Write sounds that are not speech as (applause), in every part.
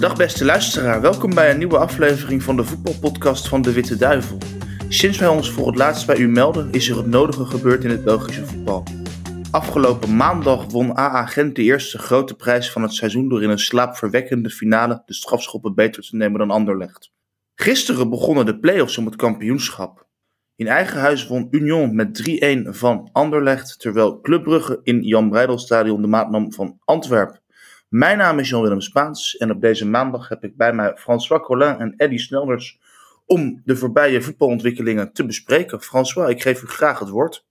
Dag beste luisteraar, welkom bij een nieuwe aflevering van de voetbalpodcast van de Witte Duivel. Sinds wij ons voor het laatst bij u melden is er het nodige gebeurd in het Belgische voetbal. Afgelopen maandag won AA Gent de eerste grote prijs van het seizoen door in een slaapverwekkende finale de strafschoppen beter te nemen dan Anderlecht. Gisteren begonnen de play-offs om het kampioenschap. In eigen huis won Union met 3-1 van Anderlecht, terwijl Club Brugge in Jan Breidelstadion de maat nam van Antwerpen. Mijn naam is Jan-Willem Spaans en op deze maandag heb ik bij mij François Collin en Eddy Snelders om de voorbije voetbalontwikkelingen te bespreken. François, ik geef u graag het woord.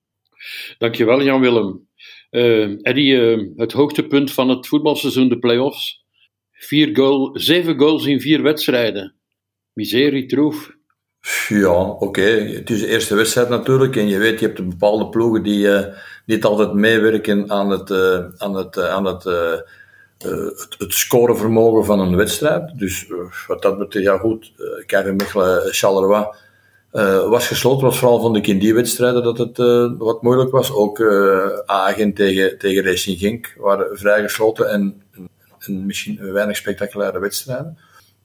Dankjewel Jan-Willem. Uh, Eddy, uh, het hoogtepunt van het voetbalseizoen, de play-offs. Vier goal, zeven goals in vier wedstrijden. Miserie, troef. Ja, oké. Het is de eerste wedstrijd natuurlijk. En je weet, je hebt bepaalde ploegen die uh, niet altijd meewerken aan het, aan het, aan het uh, het, het scorevermogen van een wedstrijd. Dus uh, wat dat betreft, ja goed, uh, KV Mechelen, Charleroi was gesloten. was vooral vond ik in die wedstrijden dat het wat moeilijk was. Ook Agen tegen, tegen Racing Genk waren vrij gesloten en, en misschien weinig spectaculaire wedstrijden.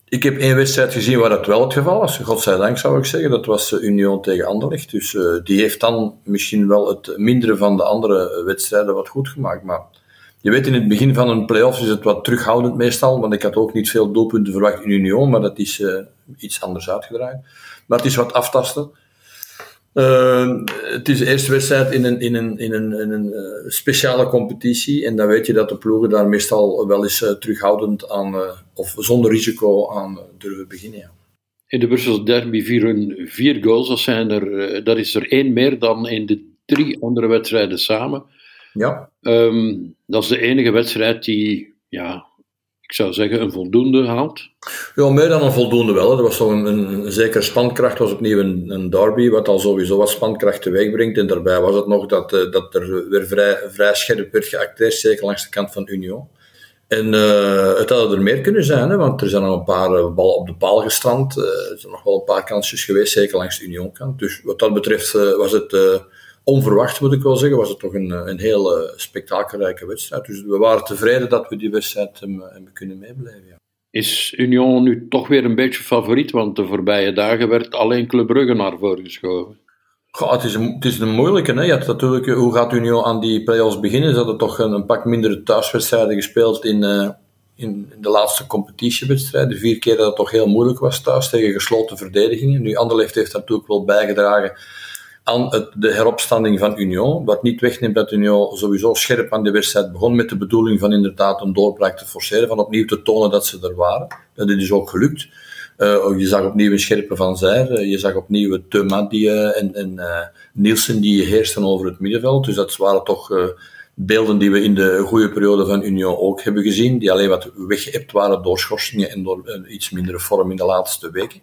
Ik heb één wedstrijd gezien waar dat wel het geval was. Godzijdank zou ik zeggen. Dat was Union tegen Anderlecht. Dus die heeft dan misschien wel het mindere van de andere wedstrijden wat goed gemaakt. Maar je weet, in het begin van een play-off is het wat terughoudend meestal, want ik had ook niet veel doelpunten verwacht in Union, maar dat is uh, iets anders uitgedraaid. Maar het is wat aftasten. Uh, het is de eerste wedstrijd in een, in een, in een, een uh, speciale competitie. En dan weet je dat de ploegen daar meestal wel eens uh, terughoudend aan, of zonder risico aan durven beginnen. Ja. In de Brusselse derby vieren vier goals. Dat, zijn er, dat is er één meer dan in de drie andere wedstrijden samen. Ja. Um, dat is de enige wedstrijd die, ja, ik zou zeggen, een voldoende haalt. Ja, meer dan een voldoende wel. Er was toch een, een, zekere spankracht, was opnieuw een, een derby, wat al sowieso wat spankracht teweeg brengt. En daarbij was het nog dat, uh, dat er weer vrij, vrij scherp werd geacteerd, zeker langs de kant van Union. En uh, het hadden er meer kunnen zijn, hè, want er zijn nog een paar uh, ballen op de paal gestrand. Uh, er zijn nog wel een paar kansjes geweest, zeker langs de Union-kant. Dus wat dat betreft was het onverwacht moet ik wel zeggen, was het toch een, een heel spektakelrijke wedstrijd. Dus we waren tevreden dat we die wedstrijd hebben kunnen meeblijven. Ja. Is Union nu toch weer een beetje favoriet? Want de voorbije dagen werd alleen Club Brugge naar voren geschoven. Goh, het, is een, het is een moeilijke. Hè? Je natuurlijk, hoe gaat Union aan die play-offs beginnen? Ze hadden toch een, een pak mindere thuiswedstrijden gespeeld in, uh, in, de laatste competitiewedstrijden. Vier keer dat het toch heel moeilijk was thuis tegen gesloten verdedigingen. Nu, Anderlecht heeft natuurlijk wel bijgedragen aan de heropstanding van Union. Wat niet wegneemt dat Union sowieso scherp aan de wedstrijd begon met de bedoeling van inderdaad een doorbraak te forceren, van opnieuw te tonen dat ze er waren. Dat is ook gelukt. Uh, je zag opnieuw een scherpe van Zijr, uh, je zag opnieuw Thuma die, uh, en, en Nielsen die heersten over het middenveld. Dus dat waren toch beelden die we in de goede periode van Union ook hebben gezien, die alleen wat weggeëpt waren door schorsingen en door iets mindere vorm in de laatste weken.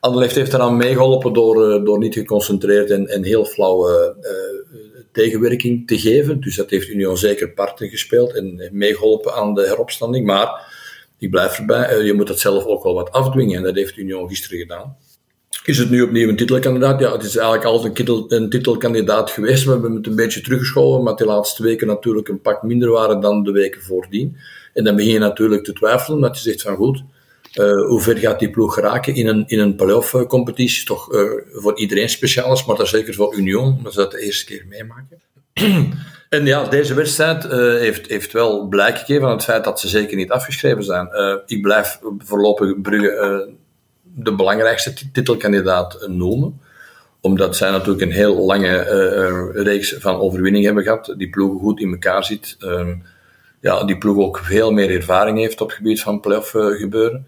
Anderlecht heeft eraan meegeholpen door, eh, door niet geconcentreerd en, en heel flauwe uh, tegenwerking te geven. Dus dat heeft Union zeker parten gespeeld en meegeholpen aan de heropstanding. Maar ik blijf erbij, je moet dat zelf ook wel wat afdwingen. En dat heeft Union gisteren gedaan. Is het nu opnieuw een titelkandidaat? Ja, het is eigenlijk altijd een, een titelkandidaat geweest. We hebben het een beetje teruggeschoven, maar de laatste weken natuurlijk een pak minder waren dan de weken voordien. En dan begin je natuurlijk te twijfelen, dat je zegt van goed, uh, hoe ver gaat die ploeg geraken in een, in een play-off eh, competitie? Toch uh, voor iedereen speciaal is, maar dat zeker voor Union, omdat ze dat de eerste keer meemaken. (clears throat) en ja, deze wedstrijd heeft, heeft wel blijk gegeven van het feit dat ze zeker niet afgeschreven zijn. ik blijf voorlopig Brugge de belangrijkste titelkandidaat noemen omdat zij natuurlijk een heel lange reeks van overwinningen hebben gehad. Die ploeg goed in elkaar zit. Ehm, ja, die ploeg ook veel meer ervaring heeft op het gebied van playoff gebeuren.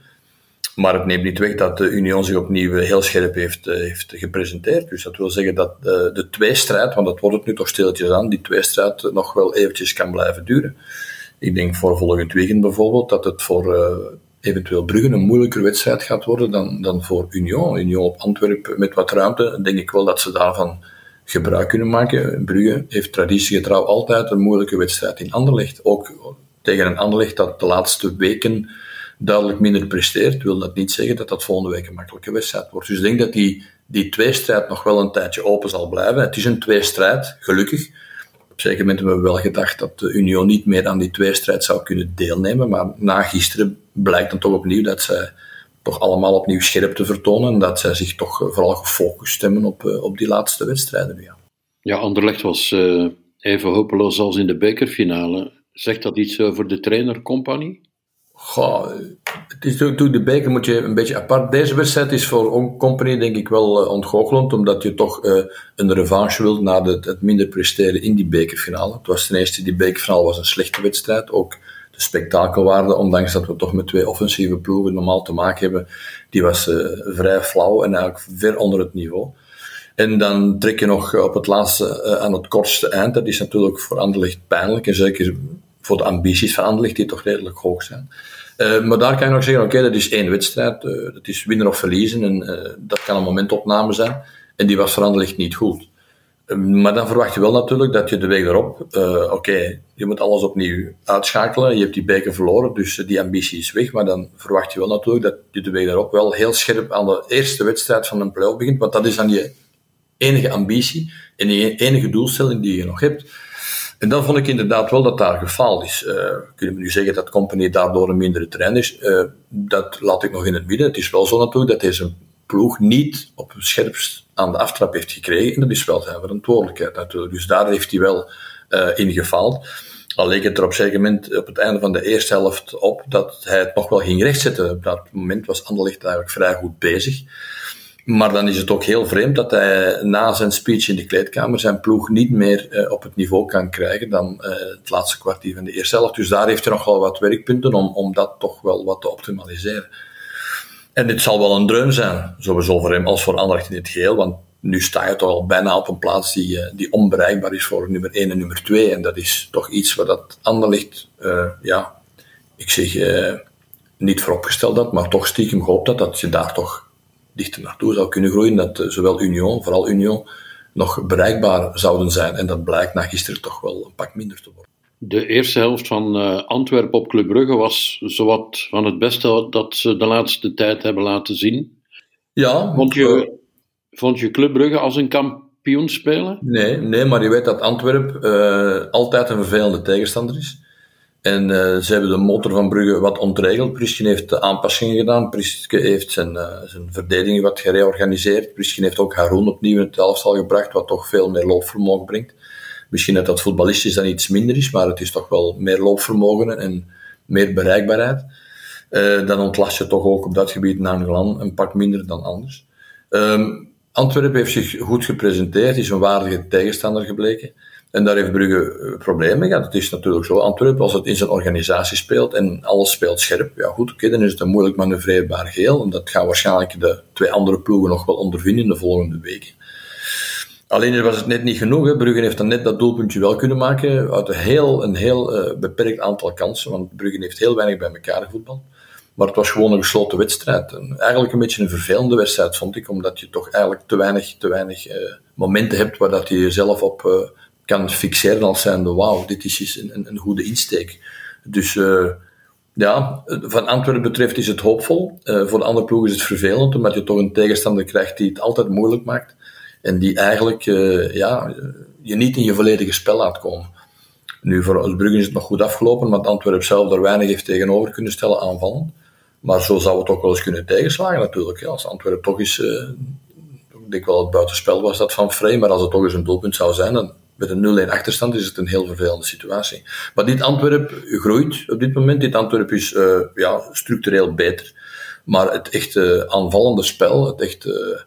Maar het neemt niet weg dat de Union zich opnieuw heel scherp heeft, eh, heeft gepresenteerd. Dus dat wil zeggen dat de, de tweestrijd, want dat wordt het nu toch stilletjes aan, die tweestrijd nog wel eventjes kan blijven duren. Ik denk voor volgend weekend bijvoorbeeld dat het voor eventueel Brugge een moeilijker wedstrijd gaat worden dan, dan voor Union. Union op Antwerpen met wat ruimte, denk ik wel dat ze daarvan gebruik kunnen maken. Brugge heeft traditiegetrouw altijd een moeilijke wedstrijd in Anderlecht. Ook tegen een Anderlecht dat de laatste weken duidelijk minder presteert, wil dat niet zeggen dat dat volgende week een makkelijke wedstrijd wordt. Dus ik denk dat die, die tweestrijd nog wel een tijdje open zal blijven. Het is een tweestrijd, gelukkig. een zeker moment hebben we wel gedacht dat de Union niet meer aan die tweestrijd zou kunnen deelnemen. Maar na gisteren blijkt dan toch opnieuw dat zij toch allemaal opnieuw scherp te vertonen. En dat zij zich toch vooral gefocust hebben op, op die laatste wedstrijden. Ja, ja Anderlecht was even hopeloos als in de bekerfinale. Zegt dat iets over de trainercompagnie? Goh, het is natuurlijk de beker moet je een beetje apart. Deze wedstrijd is voor Company denk ik wel uh, ontgoochelend, omdat je toch uh, een revanche wilt na het minder presteren in die bekerfinale. Het was ten eerste, die bekerfinale was een slechte wedstrijd. Ook de spektakelwaarde, ondanks dat we toch met twee offensieve ploegen normaal te maken hebben, die was uh, vrij flauw en eigenlijk ver onder het niveau. En dan trek je nog op het laatste aan het kortste eind. Dat is natuurlijk voor Anderlecht pijnlijk. En zeker voor de ambities van die toch redelijk hoog zijn. Uh, maar daar kan je nog zeggen, oké, dat is één wedstrijd. Uh, dat is winnen of verliezen. En uh, dat kan een momentopname zijn. En die was voor niet goed. maar dan verwacht je wel natuurlijk dat je de week erop, oké, je moet alles opnieuw uitschakelen. Je hebt die beker verloren, dus die ambitie is weg. Maar dan verwacht je wel natuurlijk dat je de week erop wel heel scherp aan de eerste wedstrijd van een play-off begint. Want dat is dan je enige ambitie en die enige doelstelling die je nog hebt. En dan vond ik inderdaad wel dat daar gefaald is. Uh, kunnen we nu zeggen dat Company daardoor een mindere trein is? Uh, dat laat ik nog in het midden. Het is wel zo natuurlijk dat deze ploeg niet op het scherpst aan de aftrap heeft gekregen. En dat is wel zijn verantwoordelijkheid natuurlijk. Dus daar heeft hij wel uh, in gefaald. Al leek het er op een moment op het einde van de eerste helft op dat hij het nog wel ging rechtzetten. Op dat moment was Anderlecht eigenlijk vrij goed bezig. Maar dan is het ook heel vreemd dat hij na zijn speech in de kleedkamer zijn ploeg niet meer uh, op het niveau kan krijgen dan uh, het laatste kwartier van de eerste helft. Dus daar heeft hij nog wel wat werkpunten om, om dat toch wel wat te optimaliseren. En dit zal wel een dreun zijn, sowieso voor hem als voor Anderlecht in het geheel, want nu sta je toch al bijna op een plaats die, uh, die onbereikbaar is voor nummer 1 en nummer 2. En dat is toch iets waar dat Anderlecht, ja, ik zeg niet vooropgesteld had, maar toch stiekem gehoopt dat, dat je daar toch dichter naartoe zou kunnen groeien, dat eh, zowel Union, vooral Union, nog bereikbaar zouden zijn. En dat blijkt na gisteren toch wel een pak minder te worden. De eerste helft van uh, Antwerpen op Club Brugge was zowat van het beste dat ze de laatste tijd hebben laten zien. Ja. Vond je, vond je Club Brugge als een kampioen spelen? Nee, nee maar je weet dat Antwerpen uh, altijd een vervelende tegenstander is. En uh, ze hebben de motor van Brugge wat ontregeld. Priskin heeft de aanpassingen gedaan. Priskin heeft zijn, uh, zijn verdediging wat gereorganiseerd. Priskin heeft ook Haroon opnieuw in het elftal gebracht, wat toch veel meer loopvermogen brengt. Misschien dat dat voetballistisch dan iets minder is, maar het is toch wel meer loopvermogen en meer bereikbaarheid. Uh, dan ontlast je toch ook op dat gebied Nangelan een pak minder dan anders. Um, Antwerpen heeft zich goed gepresenteerd, is een waardige tegenstander gebleken. En daar heeft Brugge eh, problemen gehad. Het is natuurlijk zo, Antwerpen, als het in zijn organisatie speelt en alles speelt scherp, ja goed, oké, dan is het een moeilijk manoeuvreerbaar geheel. En dat gaan waarschijnlijk de twee andere ploegen nog wel ondervinden in de volgende weken. Alleen was het net niet genoeg. Hè. Brugge heeft dan net dat doelpuntje wel kunnen maken uit een heel, een heel uh, beperkt aantal kansen. Want Brugge heeft heel weinig bij elkaar voetbal. Maar het was gewoon een gesloten wedstrijd. En eigenlijk een beetje een vervelende wedstrijd, vond ik. Omdat je toch eigenlijk te weinig, te weinig uh, momenten hebt waar dat je jezelf op, kan fixeren als zijnde, wauw, dit is een, een, een goede insteek. Dus uh, ja, van Antwerpen betreft is het hoopvol. Uh, voor de andere ploeg is het vervelend, omdat je toch een tegenstander krijgt die het altijd moeilijk maakt. En die eigenlijk uh, ja, je niet in je volledige spel laat komen. Nu, voor Brugge is het nog goed afgelopen, want Antwerpen zelf er weinig heeft tegenover kunnen stellen aanvallen. Maar zo zou het ook wel eens kunnen tegenslagen natuurlijk. Als Antwerpen toch eens, ik denk wel het buitenspel was dat van Frey, maar als het toch eens een doelpunt zou zijn, dan met een 0-1 achterstand is het een heel vervelende situatie. Maar dit Antwerp groeit op dit moment. Dit Antwerp is uh, ja, structureel beter. Maar het echte aanvallende spel, het echte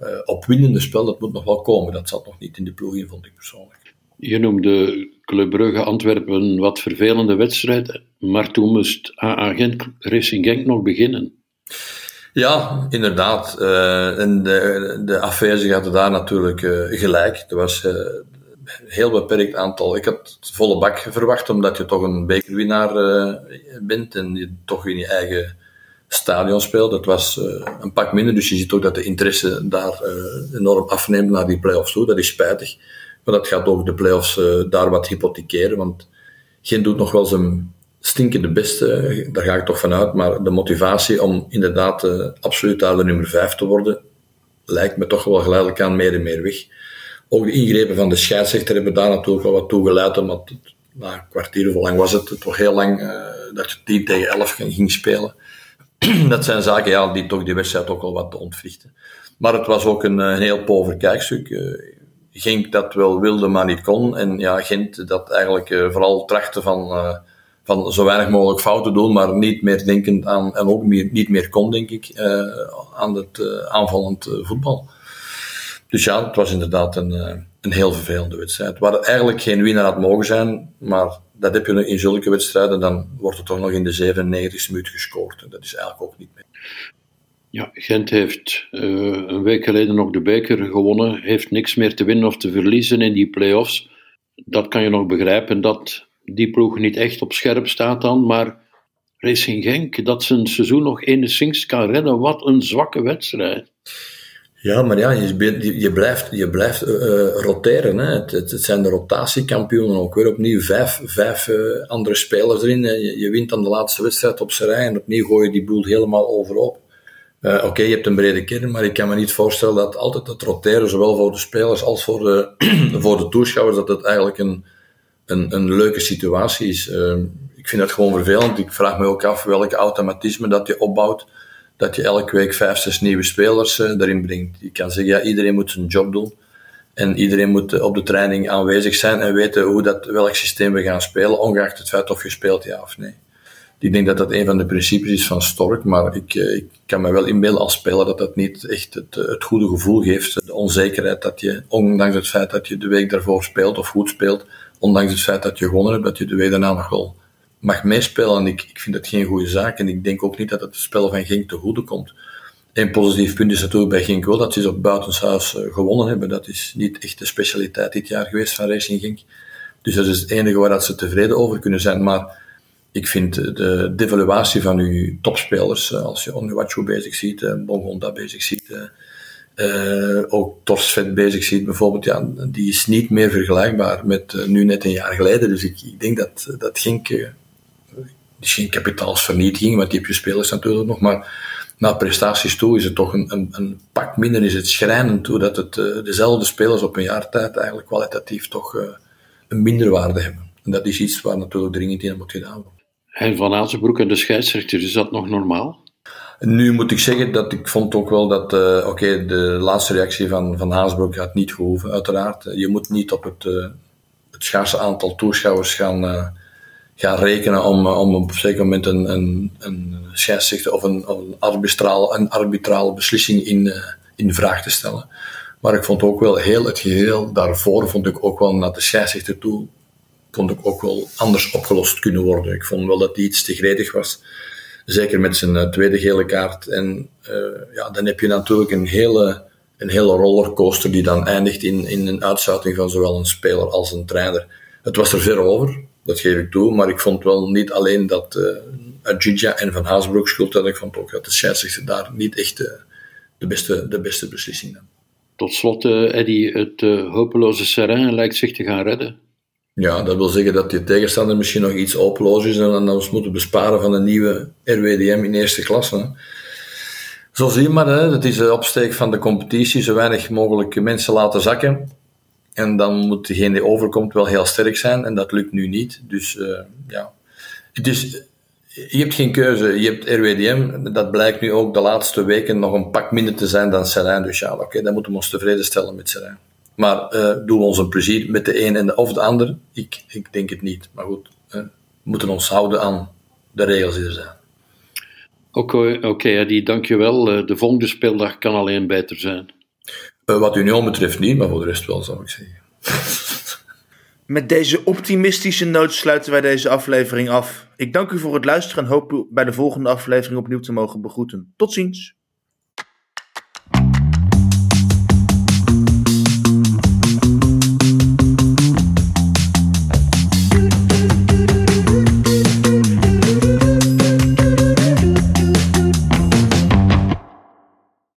uh, opwindende spel, dat moet nog wel komen. Dat zat nog niet in de ploeg in, vond ik persoonlijk. Je noemde Club Brugge Antwerpen een wat vervelende wedstrijd. Maar toen moest AA Gent Racing Genk nog beginnen. Ja, inderdaad. Uh, en de, de affaire hadden daar natuurlijk uh, gelijk. Er was uh, heel beperkt aantal. Ik had het volle bak verwacht, omdat je toch een bekerwinnaar uh, bent en je toch in je eigen stadion speelt. Dat was uh, een pak minder, dus je ziet ook dat de interesse daar uh, enorm afneemt naar die play-offs toe. Dat is spijtig. Maar dat gaat ook de play-offs daar wat hypothekeren, want geen doet nog wel zijn stinkende beste, daar ga ik toch vanuit. Maar de motivatie om inderdaad absoluut daar de nummer 5 te worden, lijkt me toch wel geleidelijk aan meer en meer weg. Ook de ingrepen van de scheidsrechter hebben daar natuurlijk wel wat toe geleid, omdat na een kwartier of lang was het, toch heel lang uh, dat je 10 tegen 11 ging spelen. (clears throat) dat zijn zaken ja, die toch die wedstrijd ook al wat ontwrichten. Maar het was ook een, een heel pover kijkstuk. Uh, Genk dat wel wilde, maar niet kon. En ja, Gent dat eigenlijk vooral trachtte van, van zo weinig mogelijk fouten doen, maar niet meer denkend aan, en ook meer, niet meer kon, denk ik, aan het aanvallend voetbal. Dus ja, het was inderdaad een, een heel vervelende wedstrijd. Waar eigenlijk geen winnaar had mogen zijn, maar dat heb je in zulke wedstrijden, dan wordt er toch nog in de 97 minuut gescoord. En dat is eigenlijk ook niet meer. Ja, Gent heeft uh, een week geleden nog de beker gewonnen, heeft niks meer te winnen of te verliezen in die play-offs. Dat kan je nog begrijpen, dat die ploeg niet echt op scherp staat dan, maar Racing Genk, dat zijn seizoen nog enigszins kan redden, wat een zwakke wedstrijd. Ja, maar ja, je, je blijft, je blijft uh, roteren. Hè. Het, het, zijn de rotatiekampioenen ook weer opnieuw. Vijf, vijf uh, andere spelers erin. Je, wint dan de laatste wedstrijd op zijn rij en opnieuw gooi je die boel helemaal overop. Uh, Oké, je hebt een brede kern, maar ik kan me niet voorstellen dat altijd het roteren, zowel voor de spelers als voor de, (clears throat) voor de toeschouwers, dat het eigenlijk een, een, een leuke situatie is. Uh, ik vind dat gewoon vervelend. Ik vraag me ook af welke automatisme dat je opbouwt, dat je elke week vijf, zes nieuwe spelers uh, erin brengt. Je kan zeggen, ja, iedereen moet zijn job doen. En iedereen moet op de training aanwezig zijn en weten hoe dat, welk systeem we gaan spelen, ongeacht het feit of je speelt ja of nee. Ik denk dat dat een van de principes is van Stork, maar ik, eh, ik kan me wel inbeelden als speler dat dat niet echt het, eh, het goede gevoel geeft. De onzekerheid dat je, ondanks het feit dat je de week daarvoor speelt of goed speelt, ondanks het feit dat je gewonnen hebt, dat je de week daarna nog wel mag meespelen. En ik, ik vind dat geen goede zaak. En ik denk ook niet dat het spel van Genk te goede komt. Een positief punt is natuurlijk bij Genk wel dat ze op buitenshuis eh, gewonnen hebben. Dat is niet echt de specialiteit dit jaar geweest van Racing Genk. Dus dat is het enige waar dat ze tevreden over kunnen zijn. Maar ik vind de devaluatie van uw topspelers, eh, als je Onuachu bezig ziet, eh, Bongonda bezig ziet, ook Torsvet bezig ziet bijvoorbeeld, ja, die is niet meer vergelijkbaar met nu net een jaar geleden. Dus ik, ik denk dat dat geen, uh, is geen kapitaalsvernietiging, want die heb je spelers natuurlijk nog, maar naar prestaties toe is het toch een, een, een pak minder, is het schrijnend toe dat het dezelfde spelers op een jaar tijd eigenlijk kwalitatief toch een minderwaarde hebben. En dat is iets waar natuurlijk dringend in moet gedaan worden. En Van Azenbroek en de scheidsrechter, is dat nog normaal? Nu moet ik zeggen dat ik vond ook wel dat, uh, oké, de laatste reactie van, van Haasbroek had niet gehoeven, uiteraard. Je moet niet op het, uh, het schaarse aantal toeschouwers gaan, uh, gaan rekenen om, om op een zeker moment een, een, een scheidsrechter of een, arbitraal, een arbitrale beslissing in, in vraag te stellen. Maar ik vond ook wel heel het geheel daarvoor, vond ik ook wel naar de scheidsrechter toe vond ik ook wel anders opgelost kunnen worden. Ik vond wel dat hij iets te gretig was. Zeker met zijn uh, tweede gele kaart. En ja, dan heb je natuurlijk een hele, een hele rollercoaster die dan eindigt in, in een uitsluiting van zowel een speler als een trainer. Het was er ver over, dat geef ik toe, maar ik vond wel niet alleen dat uh, Adjidja en Van Haasbroek schuld hadden. Ik vond ook dat de scheidsrechter daar niet echt de, beste, de beste beslissing nam. Tot slot, Eddy, het hopeloze Serrain lijkt zich te gaan redden. Ja, dat wil zeggen dat je tegenstander misschien nog iets hopeloos is en dan ons moeten besparen van een nieuwe RWDM in eerste klasse. Zo zie je maar, hè, dat is de opsteek van de competitie, zo weinig mogelijk mensen laten zakken. En dan moet degene die overkomt wel heel sterk zijn en dat lukt nu niet. Dus uh, ja, dus je hebt geen keuze. Je hebt RWDM, dat blijkt nu ook de laatste weken nog een pak minder te zijn dan Serijn. Dus ja, oké, dan moeten we ons tevreden stellen met Serijn. Maar uh, doen we ons een plezier met de een en de, of de ander? Ik, ik denk het niet. Maar goed, uh, we moeten ons houden aan de regels die er zijn. Oké, okay, okay, Eddie, dankjewel. De volgende speeldag kan alleen beter zijn. Wat Union betreft niet, maar voor de rest wel, zou ik zeggen. (laughs) Met deze optimistische noot sluiten wij deze aflevering af. Ik dank u voor het luisteren en hoop u bij de volgende aflevering opnieuw te mogen begroeten. Tot ziens.